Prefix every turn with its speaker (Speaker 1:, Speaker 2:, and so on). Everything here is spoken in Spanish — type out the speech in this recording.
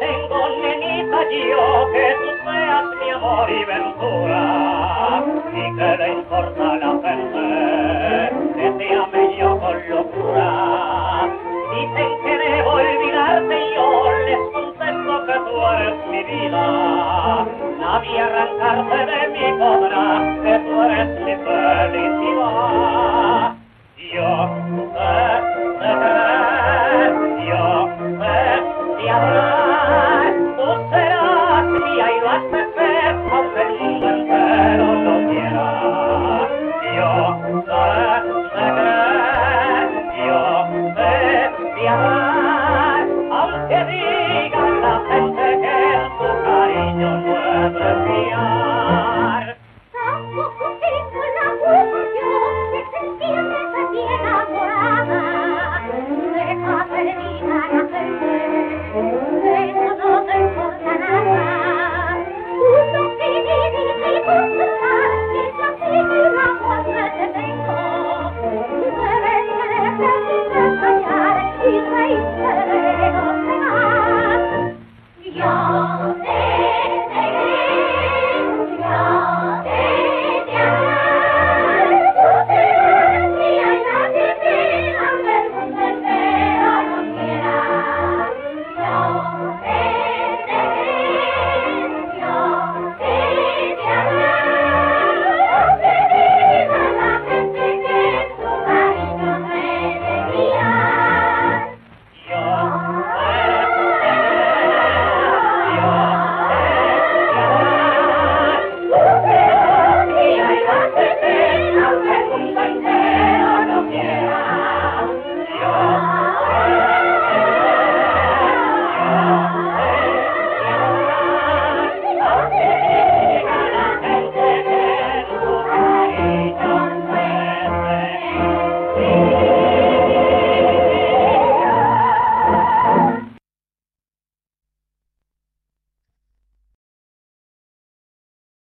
Speaker 1: tengo, nenita, yo que tú seas mi amor y ventura. Y que le importa la gente, que te ame yo con locura. Dicen que debo olvidarte yo les contesto que tú eres mi vida. Nadie arrancarte de mi podrá, que tú eres mi felicidad. Yo amar,